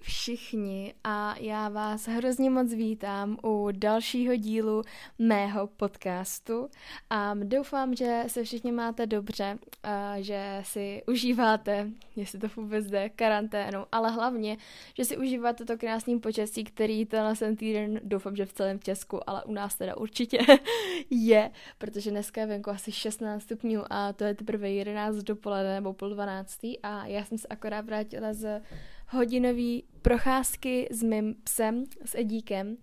Všichni a já vás hrozně moc vítám u dalšího dílu mého podcastu a doufám, že se všichni máte dobře, a že si užíváte, jestli to vůbec jde, karanténu, ale hlavně, že si užíváte to krásný počasí, který tenhle týden doufám, že v celém Česku, ale u nás teda určitě je, protože dneska je venku asi 16 stupňů a to je teprve 11 dopoledne nebo půl 12 a já jsem se akorát vrátila z hodinový procházky s mým psem, s Edíkem.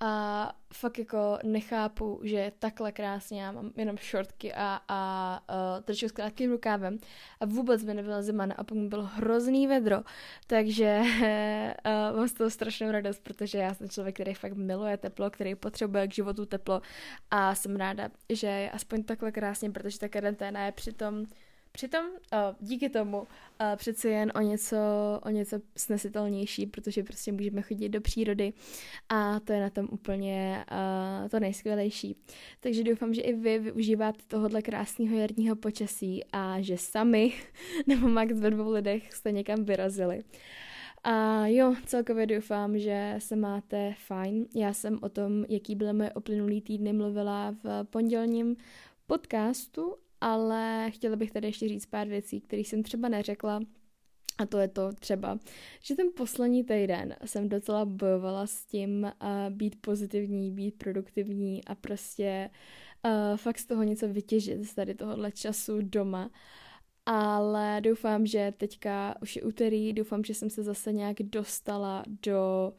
A fakt jako nechápu, že takhle krásně já mám jenom šortky a, a uh, tričko s krátkým rukávem. A vůbec mi nebyla zima a pak mi bylo hrozný vedro, takže uh, mám z toho strašnou radost, protože já jsem člověk, který fakt miluje teplo, který potřebuje k životu teplo. A jsem ráda, že je aspoň takhle krásně, protože ta karanténa je přitom Přitom uh, díky tomu uh, přeci jen o něco, o něco snesitelnější, protože prostě můžeme chodit do přírody a to je na tom úplně uh, to nejskvělejší. Takže doufám, že i vy využíváte tohohle krásného jarního počasí a že sami nebo max ve dvou lidech jste někam vyrazili. A jo, celkově doufám, že se máte fajn. Já jsem o tom, jaký byly moje uplynulý týdny, mluvila v pondělním podcastu ale chtěla bych tady ještě říct pár věcí, které jsem třeba neřekla, a to je to třeba, že ten poslední týden jsem docela bojovala s tím uh, být pozitivní, být produktivní a prostě uh, fakt z toho něco vytěžit z tady tohohle času doma. Ale doufám, že teďka už je úterý, doufám, že jsem se zase nějak dostala do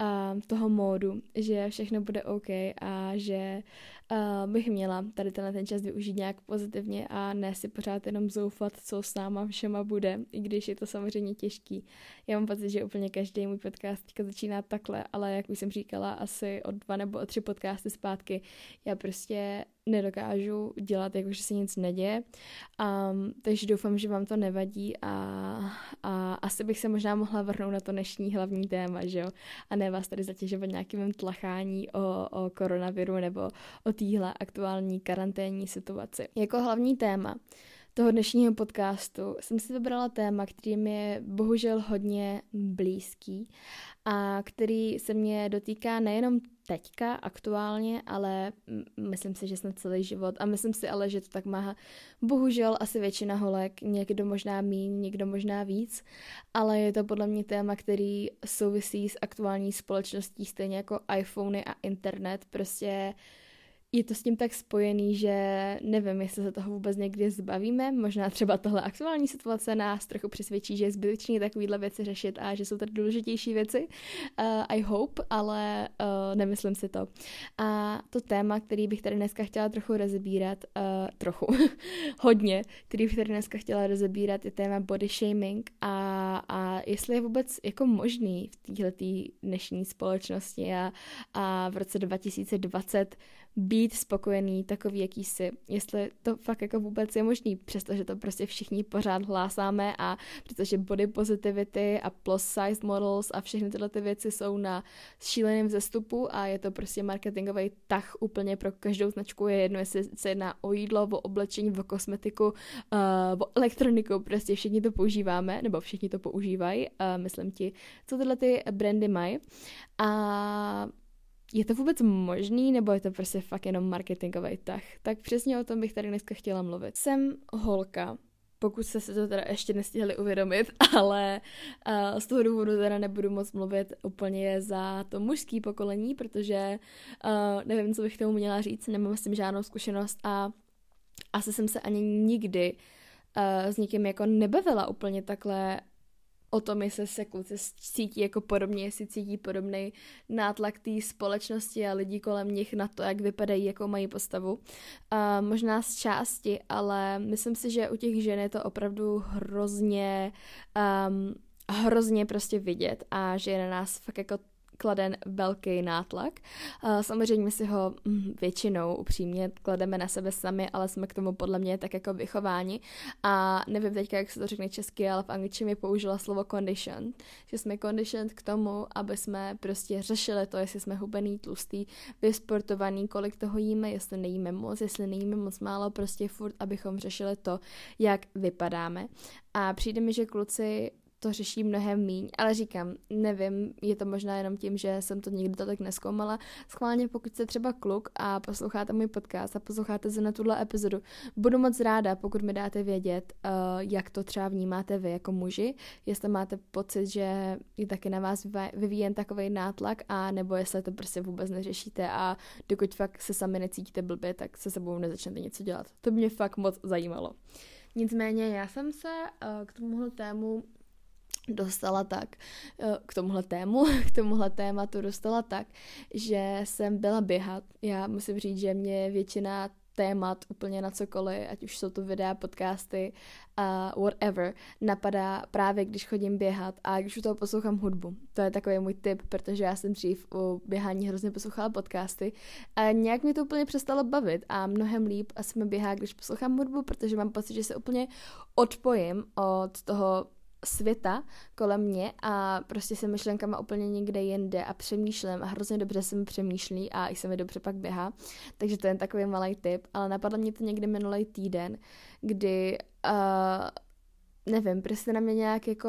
uh, toho módu, že všechno bude OK a že uh, bych měla tady tenhle ten čas využít nějak pozitivně a ne si pořád jenom zoufat, co s náma všema bude, i když je to samozřejmě těžký. Já mám pocit, že úplně každý můj podcast teďka začíná takhle, ale jak už jsem říkala, asi o dva nebo o tři podcasty zpátky, já prostě nedokážu dělat, jako že se nic neděje. Um, takže doufám, že vám to nevadí a, a asi bych se možná mohla vrhnout na to dnešní hlavní téma, že jo? A ne vás tady zatěžovat nějakým tlachání o, o koronaviru nebo o téhle aktuální karanténní situaci. Jako hlavní téma toho dnešního podcastu jsem si vybrala téma, který mi je bohužel hodně blízký a který se mě dotýká nejenom teďka aktuálně, ale myslím si, že snad celý život a myslím si ale, že to tak má bohužel asi většina holek, někdo možná míň, někdo možná víc, ale je to podle mě téma, který souvisí s aktuální společností, stejně jako iPhony a internet, prostě je to s tím tak spojený, že nevím, jestli se toho vůbec někdy zbavíme. Možná třeba tohle aktuální situace nás trochu přesvědčí, že je zbytečný takovýhle věci řešit a že jsou tady důležitější věci. Uh, I hope, ale uh, nemyslím si to. A to téma, který bych tady dneska chtěla trochu rozebírat, uh, trochu, hodně, který bych tady dneska chtěla rozebírat, je téma body shaming a, a jestli je vůbec jako možný v této dnešní společnosti a, a v roce 2020 být spokojený takový, jaký jsi. Jestli to fakt jako vůbec je možný, přestože to prostě všichni pořád hlásáme a přestože body positivity a plus size models a všechny tyhle ty věci jsou na šíleném vzestupu a je to prostě marketingový tah úplně pro každou značku. Je jedno, jestli se jedná o jídlo, o oblečení, o kosmetiku, uh, o elektroniku, prostě všichni to používáme, nebo všichni to používají, uh, myslím ti, co tyhle ty brandy mají. A je to vůbec možný, nebo je to prostě fakt jenom marketingový tah? Tak přesně o tom bych tady dneska chtěla mluvit. Jsem holka, pokud jste se to teda ještě nestihli uvědomit, ale uh, z toho důvodu teda nebudu moc mluvit úplně za to mužský pokolení, protože uh, nevím, co bych tomu měla říct, nemám s tím žádnou zkušenost a asi jsem se ani nikdy uh, s někým jako nebavila úplně takhle o tom, jestli se kluci cítí jako podobně, jestli cítí podobný nátlak té společnosti a lidí kolem nich na to, jak vypadají, jakou mají postavu. Uh, možná z části, ale myslím si, že u těch žen je to opravdu hrozně um, hrozně prostě vidět a že je na nás fakt jako kladen velký nátlak. Samozřejmě si ho mm, většinou upřímně klademe na sebe sami, ale jsme k tomu podle mě tak jako vychováni. A nevím teďka, jak se to řekne česky, ale v angličtině použila slovo condition, že jsme conditioned k tomu, aby jsme prostě řešili to, jestli jsme hubený, tlustý, vysportovaný, kolik toho jíme, jestli nejíme moc, jestli nejíme moc málo, prostě furt, abychom řešili to, jak vypadáme. A přijde mi, že kluci to řeší mnohem míň, ale říkám, nevím, je to možná jenom tím, že jsem to nikdy to tak neskoumala. Schválně, pokud jste třeba kluk a posloucháte můj podcast a posloucháte se na tuhle epizodu, budu moc ráda, pokud mi dáte vědět, uh, jak to třeba vnímáte vy jako muži, jestli máte pocit, že je taky na vás vyvíjen takový nátlak a nebo jestli to prostě vůbec neřešíte a dokud fakt se sami necítíte blbě, tak se sebou nezačnete něco dělat. To mě fakt moc zajímalo. Nicméně já jsem se uh, k tomuhle tému dostala tak, uh, k tomuhle tému, k tomuhle tématu dostala tak, že jsem byla běhat. Já musím říct, že mě většina témat úplně na cokoliv, ať už jsou to videa, podcasty, uh, whatever, napadá právě, když chodím běhat a když u toho poslouchám hudbu. To je takový můj tip, protože já jsem dřív u běhání hrozně poslouchala podcasty a nějak mi to úplně přestalo bavit a mnohem líp asi mi běhá, když poslouchám hudbu, protože mám pocit, že se úplně odpojím od toho světa kolem mě a prostě se myšlenkama úplně někde jinde a přemýšlím a hrozně dobře se mi přemýšlí a i se mi dobře pak běhá. Takže to je takový malý tip, ale napadlo mě to někdy minulý týden, kdy uh, nevím, prostě na mě nějak jako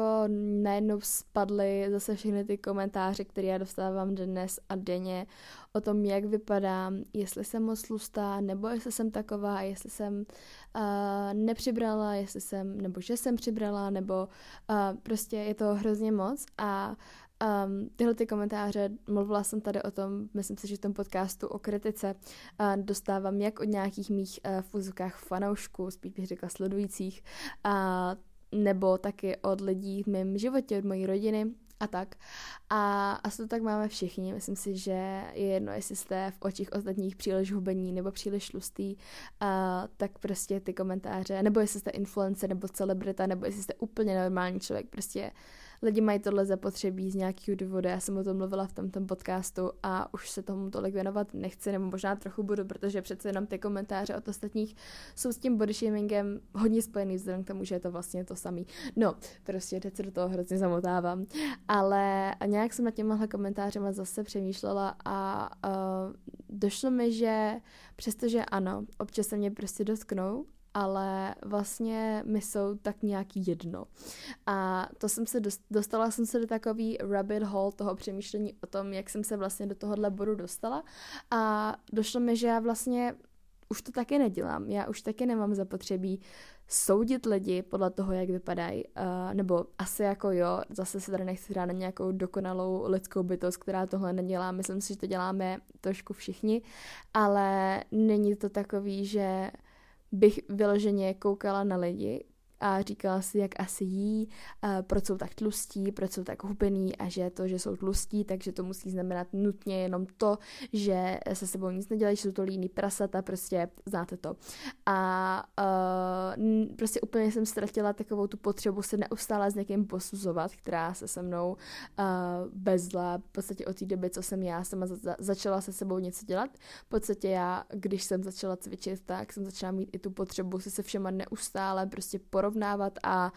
najednou spadly zase všechny ty komentáře, které já dostávám dnes a denně o tom, jak vypadám, jestli jsem moc tlustá, nebo jestli jsem taková, jestli jsem uh, nepřibrala, jestli jsem, nebo že jsem přibrala, nebo uh, prostě je to hrozně moc. A Um, tyhle ty komentáře, mluvila jsem tady o tom, myslím si, že v tom podcastu o kritice uh, dostávám jak od nějakých mých uh, v fanoušků, spíš bych řekla sledujících, uh, nebo taky od lidí v mém životě, od mojí rodiny a tak. A asi to tak máme všichni. Myslím si, že je jedno, jestli jste v očích ostatních příliš hubení nebo příliš tlustý, a tak prostě ty komentáře, nebo jestli jste influencer nebo celebrita, nebo jestli jste úplně normální člověk, prostě lidi mají tohle zapotřebí z nějakého důvodu. Já jsem o tom mluvila v tomto podcastu a už se tomu tolik věnovat nechci, nebo možná trochu budu, protože přece jenom ty komentáře od ostatních jsou s tím body shamingem hodně spojený vzhledem k tomu, že je to vlastně to samý. No, prostě teď se do toho hrozně zamotávám. Ale nějak jsem nad těmahle komentářema zase přemýšlela a uh, došlo mi, že přestože ano, občas se mě prostě dotknou, ale vlastně mi jsou tak nějak jedno. A to jsem se dostala jsem se do takový rabbit hole toho přemýšlení o tom, jak jsem se vlastně do tohohle bodu dostala a došlo mi, že já vlastně už to taky nedělám. Já už taky nemám zapotřebí soudit lidi podle toho, jak vypadají, uh, nebo asi jako jo, zase se tady nechci hrát na nějakou dokonalou lidskou bytost, která tohle nedělá, myslím si, že to děláme trošku všichni, ale není to takový, že bych vyloženě koukala na lidi, a říkala si, jak asi jí, proč jsou tak tlustí, proč jsou tak hubený a že to, že jsou tlustí, takže to musí znamenat nutně jenom to, že se sebou nic nedělají, že jsou to líní prasata, prostě znáte to. A uh, prostě úplně jsem ztratila takovou tu potřebu se neustále s někým posuzovat, která se se mnou uh, bezla v podstatě od té doby, co jsem já sama za- začala se sebou něco dělat. V podstatě já, když jsem začala cvičit, tak jsem začala mít i tu potřebu se se všema neustále prostě porovat porovnávat a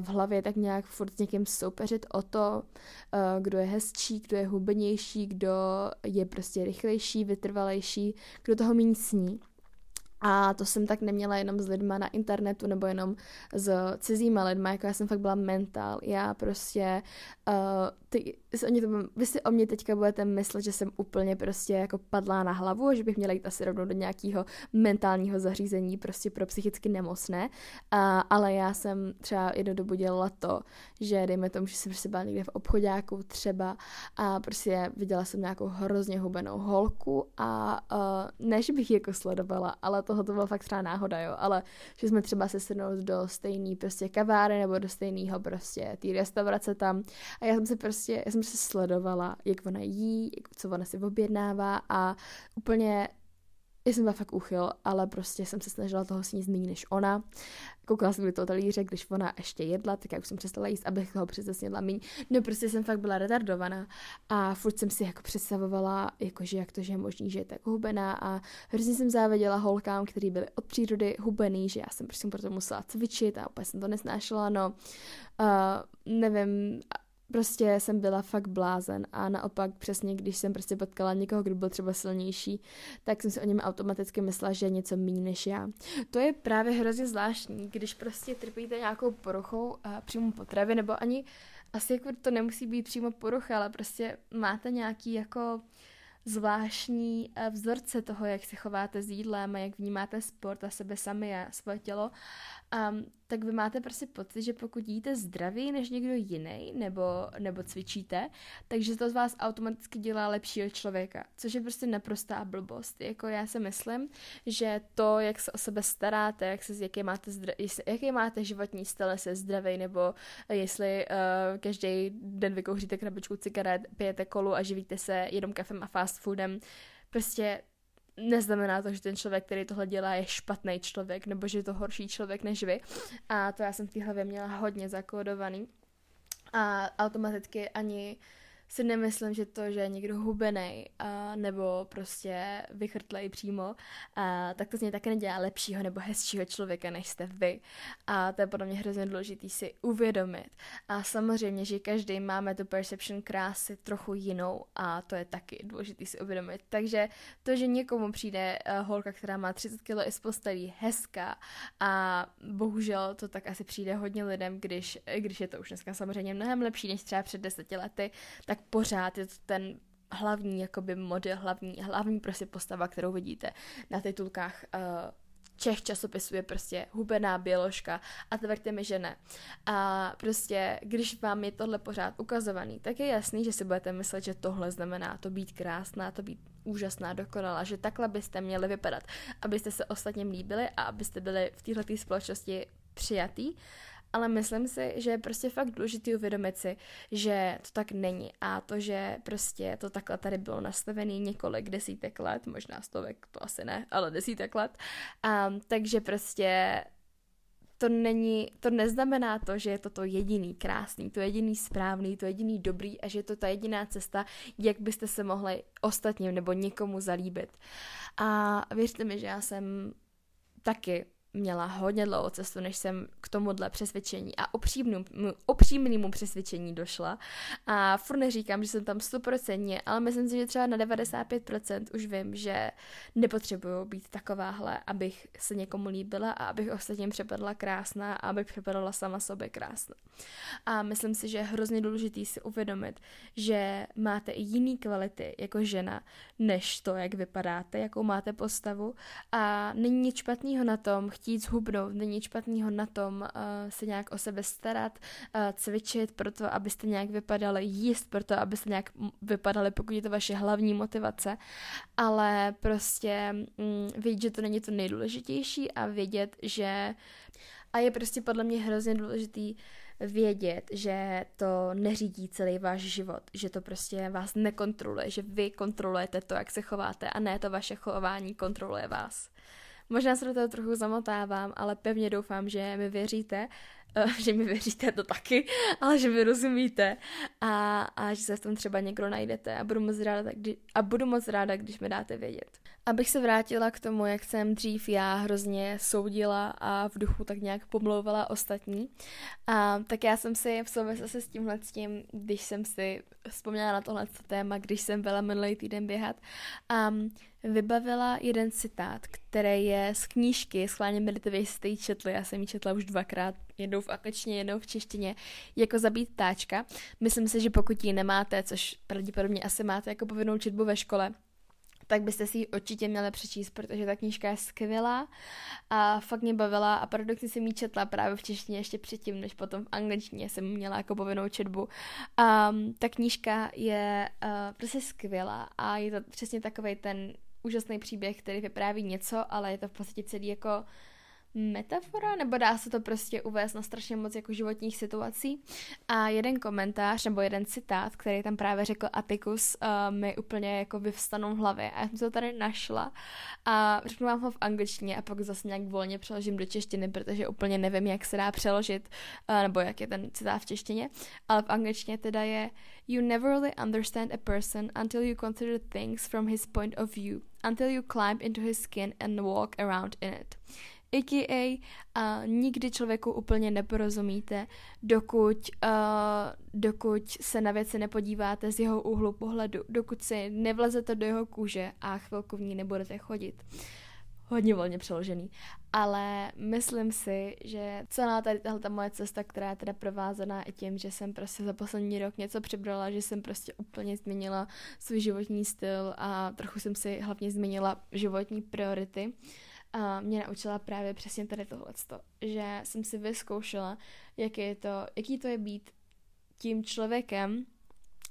v hlavě tak nějak furt s někým soupeřit o to, kdo je hezčí, kdo je hubenější, kdo je prostě rychlejší, vytrvalejší, kdo toho méně sní. A to jsem tak neměla jenom s lidma na internetu nebo jenom s cizíma lidma, jako já jsem fakt byla mentál. Já prostě, uh, ty, oni to, vy si o mě teďka budete myslet, že jsem úplně prostě jako padlá na hlavu a že bych měla jít asi rovnou do nějakého mentálního zařízení prostě pro psychicky nemocné, uh, ale já jsem třeba jednu dobu dělala to, že dejme tomu, že jsem prostě byla někde v obchodáku třeba a prostě viděla jsem nějakou hrozně hubenou holku a uh, než bych ji jako sledovala, ale toho to byla fakt třeba náhoda, jo, ale že jsme třeba se sednout do stejný prostě kavárny nebo do stejného prostě té restaurace tam a já jsem se prostě, já jsem se sledovala, jak ona jí, co ona si objednává a úplně já jsem byla fakt uchyl, ale prostě jsem se snažila toho sníst méně než ona. Koukala jsem do toho talíře, když ona ještě jedla, tak já už jsem přestala jíst, abych toho přece snědla méně. No prostě jsem fakt byla retardovaná a furt jsem si jako představovala, jakože jak to, že je možný, že je tak hubená a hrozně jsem záviděla holkám, který byly od přírody hubený, že já jsem prostě proto musela cvičit a úplně jsem to nesnášela, no uh, nevím, prostě jsem byla fakt blázen a naopak přesně, když jsem prostě potkala někoho, kdo byl třeba silnější, tak jsem si o něm automaticky myslela, že je něco méně než já. To je právě hrozně zvláštní, když prostě trpíte nějakou poruchou a přímo potravy, nebo ani asi jako to nemusí být přímo porucha, ale prostě máte nějaký jako zvláštní eh, vzorce toho, jak se chováte s jídlem a jak vnímáte sport a sebe sami a svoje tělo um, tak vy máte prostě pocit, že pokud jíte zdraví než někdo jiný, nebo, nebo cvičíte, takže to z vás automaticky dělá lepšího člověka, což je prostě naprostá blbost. Jako já si myslím, že to, jak se o sebe staráte, jak se, jaký, máte zdra, jaký máte životní styl, jestli zdravý, nebo jestli uh, každý den vykouříte krabičku cigaret, pijete kolu a živíte se jenom kafem a fast foodem, prostě neznamená to, že ten člověk, který tohle dělá, je špatný člověk, nebo že je to horší člověk než vy. A to já jsem v té hlavě měla hodně zakódovaný. A automaticky ani uh, si nemyslím, že to, že je někdo hubený a, nebo prostě vychrtlej přímo, a, tak to z něj také nedělá lepšího nebo hezčího člověka, než jste vy. A to je podle mě hrozně důležité si uvědomit. A samozřejmě, že každý máme tu perception krásy trochu jinou a to je taky důležité si uvědomit. Takže to, že někomu přijde uh, holka, která má 30 kg i z postelí, hezká a bohužel to tak asi přijde hodně lidem, když, když je to už dneska samozřejmě mnohem lepší než třeba před deseti lety, tak pořád je to ten hlavní jakoby model, hlavní, hlavní prostě postava, kterou vidíte na titulkách uh, Čech časopisů je prostě hubená běložka a tvrdte mi, že ne. A prostě, když vám je tohle pořád ukazovaný, tak je jasný, že si budete myslet, že tohle znamená to být krásná, to být úžasná, dokonalá, že takhle byste měli vypadat, abyste se ostatním líbili a abyste byli v této společnosti přijatý ale myslím si, že je prostě fakt důležité uvědomit si, že to tak není a to, že prostě to takhle tady bylo nastavené několik desítek let, možná stovek, to asi ne, ale desítek let, um, takže prostě to není, to neznamená to, že je to to jediný krásný, to jediný správný, to jediný dobrý a že je to ta jediná cesta, jak byste se mohli ostatním nebo někomu zalíbit. A věřte mi, že já jsem taky měla hodně dlouhou cestu, než jsem k tomuhle přesvědčení a upřímnému přesvědčení došla. A furt neříkám, že jsem tam 100%, ale myslím si, že třeba na 95% už vím, že nepotřebuju být takováhle, abych se někomu líbila a abych ostatním přepadla krásná a abych přepadala sama sobě krásná. A myslím si, že je hrozně důležitý si uvědomit, že máte i jiný kvality jako žena, než to, jak vypadáte, jakou máte postavu a není nic špatného na tom chtít zhubnout, není nic špatného na tom uh, se nějak o sebe starat, uh, cvičit proto, abyste nějak vypadali, jíst proto, abyste nějak vypadali, pokud je to vaše hlavní motivace, ale prostě mm, vědět, že to není to nejdůležitější a vědět, že a je prostě podle mě hrozně důležitý vědět, že to neřídí celý váš život, že to prostě vás nekontroluje, že vy kontrolujete to, jak se chováte a ne to vaše chování kontroluje vás. Možná se do toho trochu zamotávám, ale pevně doufám, že mi věříte, že mi věříte to taky, ale že mi rozumíte. A, a že se v tom třeba někdo najdete a budu moc ráda, kdy, a budu moc ráda, když mi dáte vědět. Abych se vrátila k tomu, jak jsem dřív já hrozně soudila a v duchu tak nějak pomlouvala ostatní, a, tak já jsem si v souvislosti s tímhle s tím, když jsem si vzpomněla na tohle téma, když jsem byla minulý týden běhat, um, vybavila jeden citát, který je z knížky, schválně meditavě jste ji četli, já jsem ji četla už dvakrát, jednou v angličtině, jednou v češtině, jako zabít ptáčka. Myslím si, že pokud ji nemáte, což pravděpodobně asi máte jako povinnou četbu ve škole, tak byste si ji určitě měli přečíst, protože ta knížka je skvělá a fakt mě bavila a paradoxně jsem ji četla právě v češtině ještě předtím, než potom v angličtině jsem měla jako povinnou četbu. A ta knížka je uh, prostě skvělá a je to přesně takový ten úžasný příběh, který vypráví něco, ale je to v podstatě celý jako metafora, nebo dá se to prostě uvést na strašně moc jako životních situací. A jeden komentář nebo jeden citát, který tam právě řekl Atticus, uh, mi úplně jako vyvstanou v hlavě. A já jsem to tady našla a řeknu vám ho v angličtině a pak zase nějak volně přeložím do češtiny, protože úplně nevím, jak se dá přeložit, uh, nebo jak je ten citát v češtině. Ale v angličtině teda je You never really understand a person until you consider things from his point of view, until you climb into his skin and walk around in it. a.k.a. Uh, nikdy člověku úplně neporozumíte, dokud, uh, dokud se na věci nepodíváte z jeho úhlu pohledu, dokud si nevlezete do jeho kůže a chvilku v ní nebudete chodit. Hodně volně přeložený. Ale myslím si, že celá tady tahle ta moje cesta, která je teda provázená i tím, že jsem prostě za poslední rok něco přibrala, že jsem prostě úplně změnila svůj životní styl a trochu jsem si hlavně změnila životní priority, a mě naučila právě přesně tady tohleto, že jsem si vyzkoušela, jak je to, jaký to je být tím člověkem,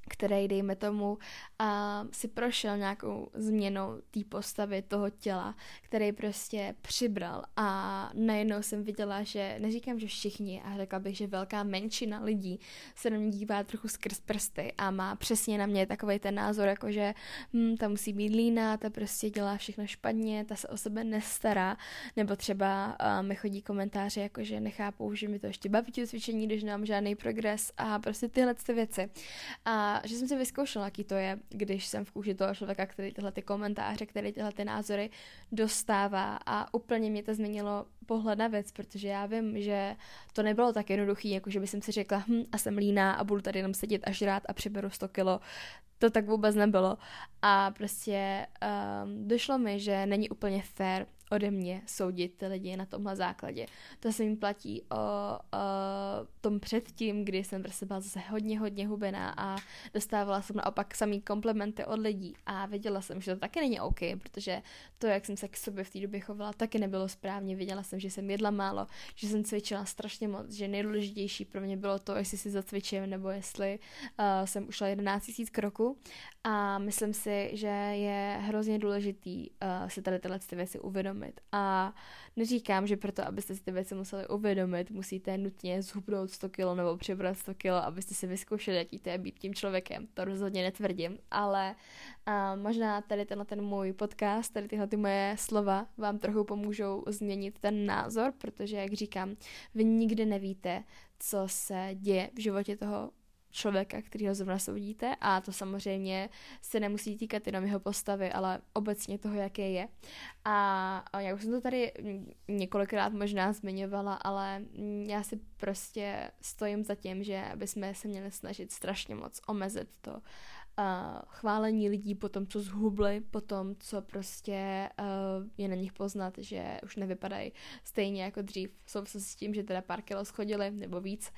který, dejme tomu, a si prošel nějakou změnou té postavy toho těla, který prostě přibral a najednou jsem viděla, že neříkám, že všichni, a řekla bych, že velká menšina lidí se na mě dívá trochu skrz prsty a má přesně na mě takový ten názor, jako že hm, ta musí být líná, ta prostě dělá všechno špatně, ta se o sebe nestará, nebo třeba uh, mi chodí komentáře, jako že nechápou, že mi to ještě baví cvičení, když nemám žádný progres a prostě tyhle ty věci. A že jsem si vyzkoušela, jaký to je, když jsem v kůži toho člověka, který tyhle ty komentáře, který tyhle ty názory dostává a úplně mě to změnilo pohled na věc, protože já vím, že to nebylo tak jednoduché, jako že by jsem si řekla, hm, a jsem líná a budu tady jenom sedět a žrát a přiberu 100 kilo. To tak vůbec nebylo. A prostě um, došlo mi, že není úplně fair ode mě soudit ty lidi na tomhle základě. To se mi platí o, o tom předtím, kdy jsem prostě byla zase hodně, hodně hubená a dostávala jsem naopak samý komplimenty od lidí a věděla jsem, že to taky není OK, protože to, jak jsem se k sobě v té době chovala, taky nebylo správně. Věděla jsem, že jsem jedla málo, že jsem cvičila strašně moc, že nejdůležitější pro mě bylo to, jestli si zacvičím nebo jestli uh, jsem ušla 11 000 kroků a myslím si, že je hrozně důležitý uh, si tady tyhle ty věci uvědomit. A neříkám, že proto, abyste si ty věci museli uvědomit, musíte nutně zhubnout 100 kg nebo přibrat 100 kg, abyste si vyzkoušeli, jaký to je být tím člověkem. To rozhodně netvrdím, ale uh, možná tady tenhle ten můj podcast, tady tyhle ty moje slova vám trochu pomůžou změnit ten názor, protože, jak říkám, vy nikdy nevíte, co se děje v životě toho člověka, kterýho zrovna soudíte a to samozřejmě se nemusí týkat jenom jeho postavy, ale obecně toho, jaké je. A já už jsem to tady několikrát možná zmiňovala, ale já si prostě stojím za tím, že bychom se měli snažit strašně moc omezit to chválení lidí po tom, co zhubli, po tom, co prostě uh, je na nich poznat, že už nevypadají stejně jako dřív. V souvislosti s tím, že teda pár kilo schodili, nebo víc,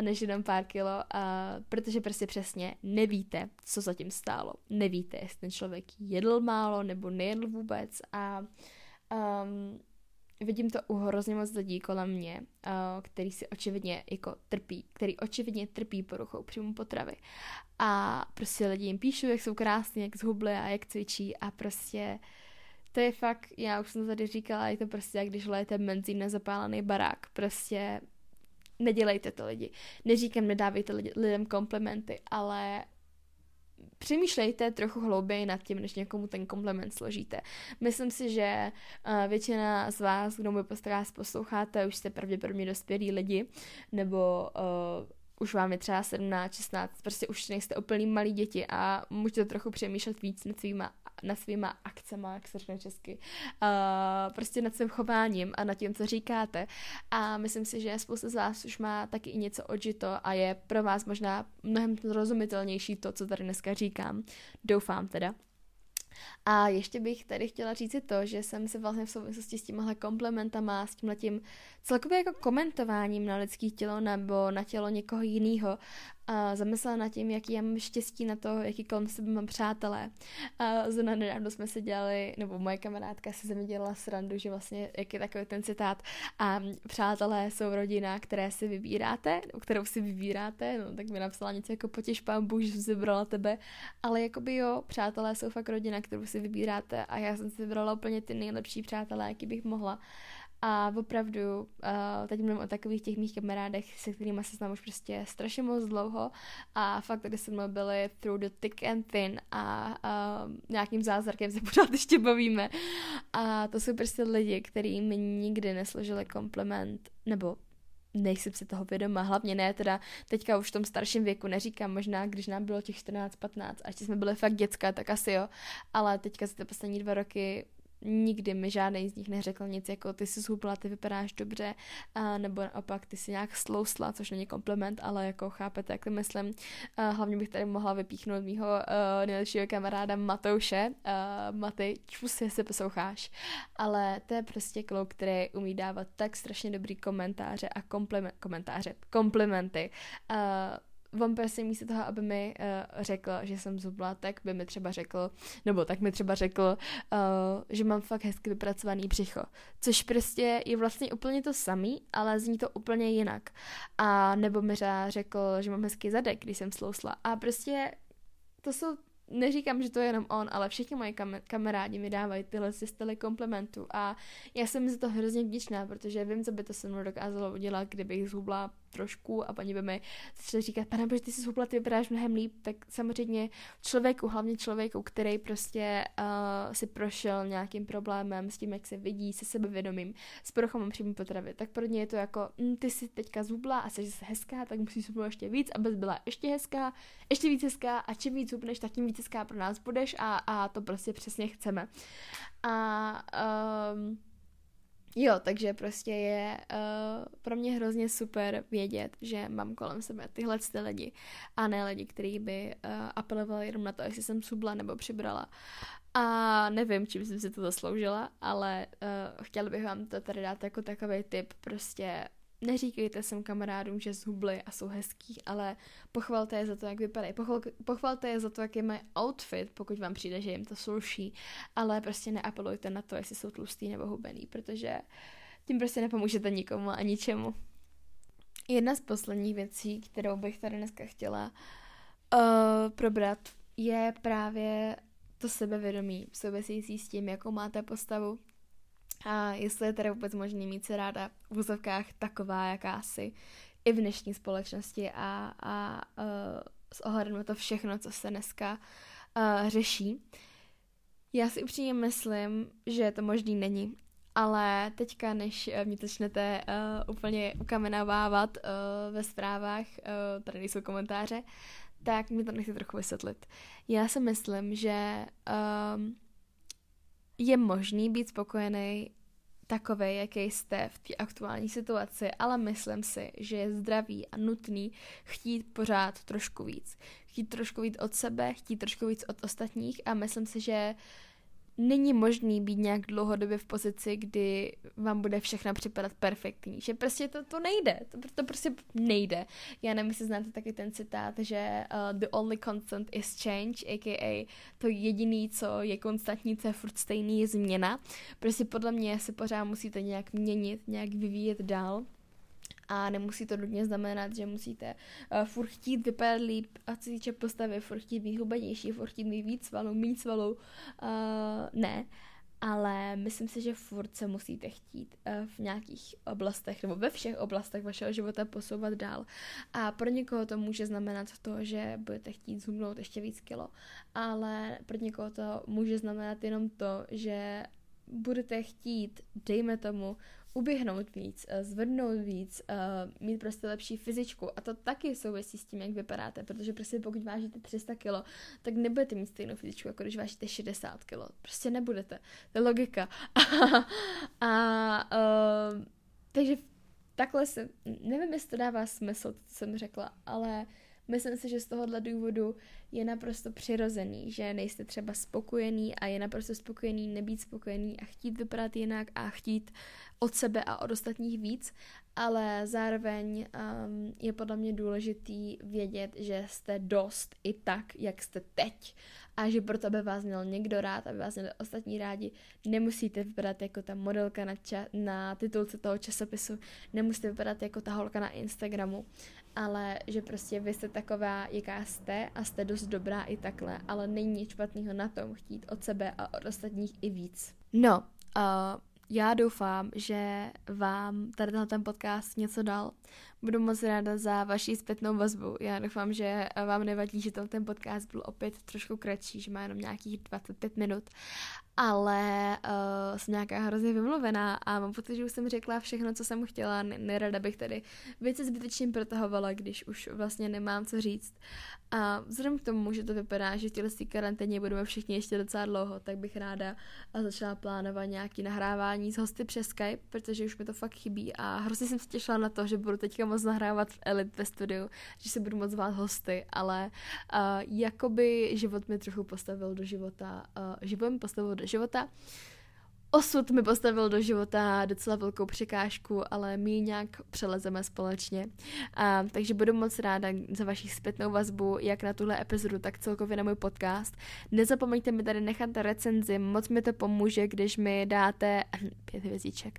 než jenom pár kilo, uh, protože prostě přesně nevíte, co zatím stálo. Nevíte, jestli ten člověk jedl málo, nebo nejedl vůbec a um, vidím to u hrozně moc lidí kolem mě, uh, který si očividně jako trpí, který očividně trpí poruchou příjmu potravy. A prostě lidi jim píšou, jak jsou krásní, jak zhubli a jak cvičí a prostě to je fakt, já už jsem to tady říkala, je to prostě jak když lejete benzín na zapálený barák. Prostě nedělejte to lidi. Neříkám, nedávejte lidem komplimenty, ale přemýšlejte trochu hlouběji nad tím, než někomu ten komplement složíte. Myslím si, že uh, většina z vás, kdo můj podcast posloucháte, už jste pravděpodobně dospělí lidi, nebo uh, už vám je třeba 17, 16, prostě už nejste úplný malí děti a můžete trochu přemýšlet víc nad svýma, nad svýma akcema, jak se řekne česky, uh, prostě nad svým chováním a nad tím, co říkáte. A myslím si, že spousta z vás už má taky i něco odžito a je pro vás možná mnohem rozumitelnější to, co tady dneska říkám. Doufám teda. A ještě bych tady chtěla říct to, že jsem se vlastně v souvislosti s těmihle komplementama, s tímhletím celkově jako komentováním na lidský tělo nebo na tělo někoho jiného a zamyslela nad tím, jaký já mám štěstí na to, jaký kolem sebe mám přátelé. A zrovna nedávno jsme se dělali, nebo moje kamarádka se mě dělala srandu, že vlastně, jak je takový ten citát, a přátelé jsou rodina, které si vybíráte, kterou si vybíráte, no tak mi napsala něco jako potěž pán Bůh, že si vybrala tebe, ale jakoby jo, přátelé jsou fakt rodina, kterou si vybíráte a já jsem si vybrala úplně ty nejlepší přátelé, jaký bych mohla. A opravdu, uh, teď mluvím o takových těch mých kamarádech, se kterými se znám už prostě strašně moc dlouho a fakt tady se mnou byli through the thick and thin a uh, nějakým zázrakem se pořád ještě bavíme. A to jsou prostě lidi, kteří mi nikdy nesložili kompliment, nebo nejsem si toho vědoma, hlavně ne teda teďka už v tom starším věku, neříkám možná, když nám bylo těch 14-15, až jsme byli fakt dětská, tak asi jo, ale teďka za ty poslední dva roky nikdy mi žádný z nich neřekl nic jako ty jsi zhubla, ty vypadáš dobře, uh, nebo naopak ty si nějak slousla, což není kompliment, ale jako chápete, jak to myslím. Uh, hlavně bych tady mohla vypíchnout mýho uh, nejlepšího kamaráda Matouše. Uh, Maty, čus, jestli posloucháš. Ale to je prostě kluk, který umí dávat tak strašně dobrý komentáře a kompliment, komentáře, komplimenty. Uh, on prostě místo toho, aby mi uh, řekl, že jsem zubla, tak by mi třeba řekl, nebo tak mi třeba řekl, uh, že mám fakt hezky vypracovaný břicho. Což prostě je vlastně úplně to samý, ale zní to úplně jinak. A nebo mi řekl, že mám hezký zadek, když jsem slousla. A prostě to jsou neříkám, že to je jenom on, ale všichni moji kam- kamarádi mi dávají tyhle styly komplementů a já jsem za to hrozně vděčná, protože vím, co by to se mnou dokázalo udělat, kdybych zhubla trošku a paní by mi začala říkat, pane bože, ty jsi zhubla, ty vypadáš mnohem líp, tak samozřejmě člověku, hlavně člověku, který prostě uh, si prošel nějakým problémem s tím, jak se vidí, se sebevědomím, s poruchou příjmu potravy, tak pro ně je to jako, hm, ty jsi teďka zhubla a jsi hezká, tak musíš zhubnout ještě víc, abys byla ještě hezká, ještě víc hezká a čím víc zhubneš, tak tím víc hezká pro nás budeš a, a to prostě přesně chceme. A um, Jo, takže prostě je uh, pro mě hrozně super vědět, že mám kolem sebe tyhle ty lidi a ne lidi, kteří by uh, apelovali jenom na to, jestli jsem subla nebo přibrala. A nevím, čím jsem si to zasloužila, ale uh, chtěla bych vám to tady dát jako takový tip, prostě neříkejte svým kamarádům, že zhubli a jsou hezký, ale pochvalte je za to, jak vypadají. Pochval, pochvalte je za to, jaký mají outfit, pokud vám přijde, že jim to sluší, ale prostě neapelujte na to, jestli jsou tlustý nebo hubený, protože tím prostě nepomůžete nikomu a ničemu. Jedna z posledních věcí, kterou bych tady dneska chtěla uh, probrat, je právě to sebevědomí související s tím, jakou máte postavu, a jestli je teda vůbec možný mít se ráda v úzovkách taková, jakási i v dnešní společnosti a, a uh, s ohledem na to všechno, co se dneska uh, řeší. Já si upřímně myslím, že to možný není, ale teďka, než mě začnete uh, úplně ukamenávávat uh, ve zprávách, uh, tady nejsou komentáře, tak mi to nechci trochu vysvětlit. Já si myslím, že um, je možný být spokojený takový, jaký jste v té aktuální situaci, ale myslím si, že je zdravý a nutný chtít pořád trošku víc. Chtít trošku víc od sebe, chtít trošku víc od ostatních a myslím si, že uh, není možný být nějak dlouhodobě v pozici, kdy vám bude všechno připadat perfektní. Že prostě to, to nejde. To, to prostě nejde. Já nevím, jestli znáte taky ten citát, že uh, the only constant is change, a.k.a. to jediný, co je konstantní, co je furt stejný, je změna. Prostě podle mě se pořád musíte nějak měnit, nějak vyvíjet dál a nemusí to nutně znamenat, že musíte uh, furt chtít vypadat líp a co týče postavy, furt chtít být hubenější, furt chtít mít víc svalů, mít svalů, uh, ne, ale myslím si, že furt se musíte chtít uh, v nějakých oblastech nebo ve všech oblastech vašeho života posouvat dál. A pro někoho to může znamenat to, že budete chtít zhubnout ještě víc kilo, ale pro někoho to může znamenat jenom to, že budete chtít, dejme tomu, uběhnout víc, eh, zvednout víc, eh, mít prostě lepší fyzičku a to taky souvisí s tím, jak vypadáte, protože prostě pokud vážíte 300 kg, tak nebudete mít stejnou fyzičku, jako když vážíte 60 kg. Prostě nebudete. To je logika. a, a uh, takže takhle se, nevím, jestli to dává smysl, co jsem řekla, ale myslím si, že z tohohle důvodu je naprosto přirozený, že nejste třeba spokojený a je naprosto spokojený nebýt spokojený a chtít vypadat jinak a chtít od sebe a od ostatních víc, ale zároveň um, je podle mě důležitý vědět, že jste dost i tak, jak jste teď a že proto, aby vás měl někdo rád, aby vás měli ostatní rádi, nemusíte vypadat jako ta modelka na, ča- na titulce toho časopisu, nemusíte vypadat jako ta holka na Instagramu, ale že prostě vy jste taková, jaká jste a jste dost dobrá i takhle, ale není nic špatného na tom chtít od sebe a od ostatních i víc. No, uh, já doufám, že vám tady ten podcast něco dal. Budu moc ráda za vaši zpětnou vazbu. Já doufám, že vám nevadí, že ten podcast byl opět trošku kratší, že má jenom nějakých 25 minut ale uh, jsem nějaká hrozně vymluvená a mám pocit, že už jsem řekla všechno, co jsem chtěla, nerada bych tady věci zbytečně protahovala, když už vlastně nemám co říct. A vzhledem k tomu, že to vypadá, že v této karanténě budeme všichni ještě docela dlouho, tak bych ráda začala plánovat nějaký nahrávání s hosty přes Skype, protože už mi to fakt chybí. A hrozně jsem se těšila na to, že budu teďka moc nahrávat v Elite ve studiu, že si budu moc zvát hosty, ale uh, jakoby život mi trochu postavil do života, uh, život mi postavil do života. Osud mi postavil do života docela velkou překážku, ale my nějak přelezeme společně. A, takže budu moc ráda za vaši zpětnou vazbu, jak na tuhle epizodu, tak celkově na můj podcast. Nezapomeňte mi tady nechat recenzi, moc mi to pomůže, když mi dáte pět hvězdíček.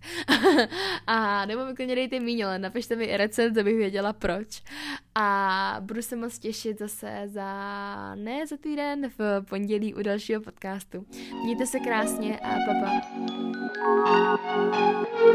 a nebo mi klidně dejte míň, ale napište mi i recenzi, abych věděla proč. A budu se moc těšit zase za ne za týden v pondělí u dalšího podcastu. Mějte se krásně a papa. Pa.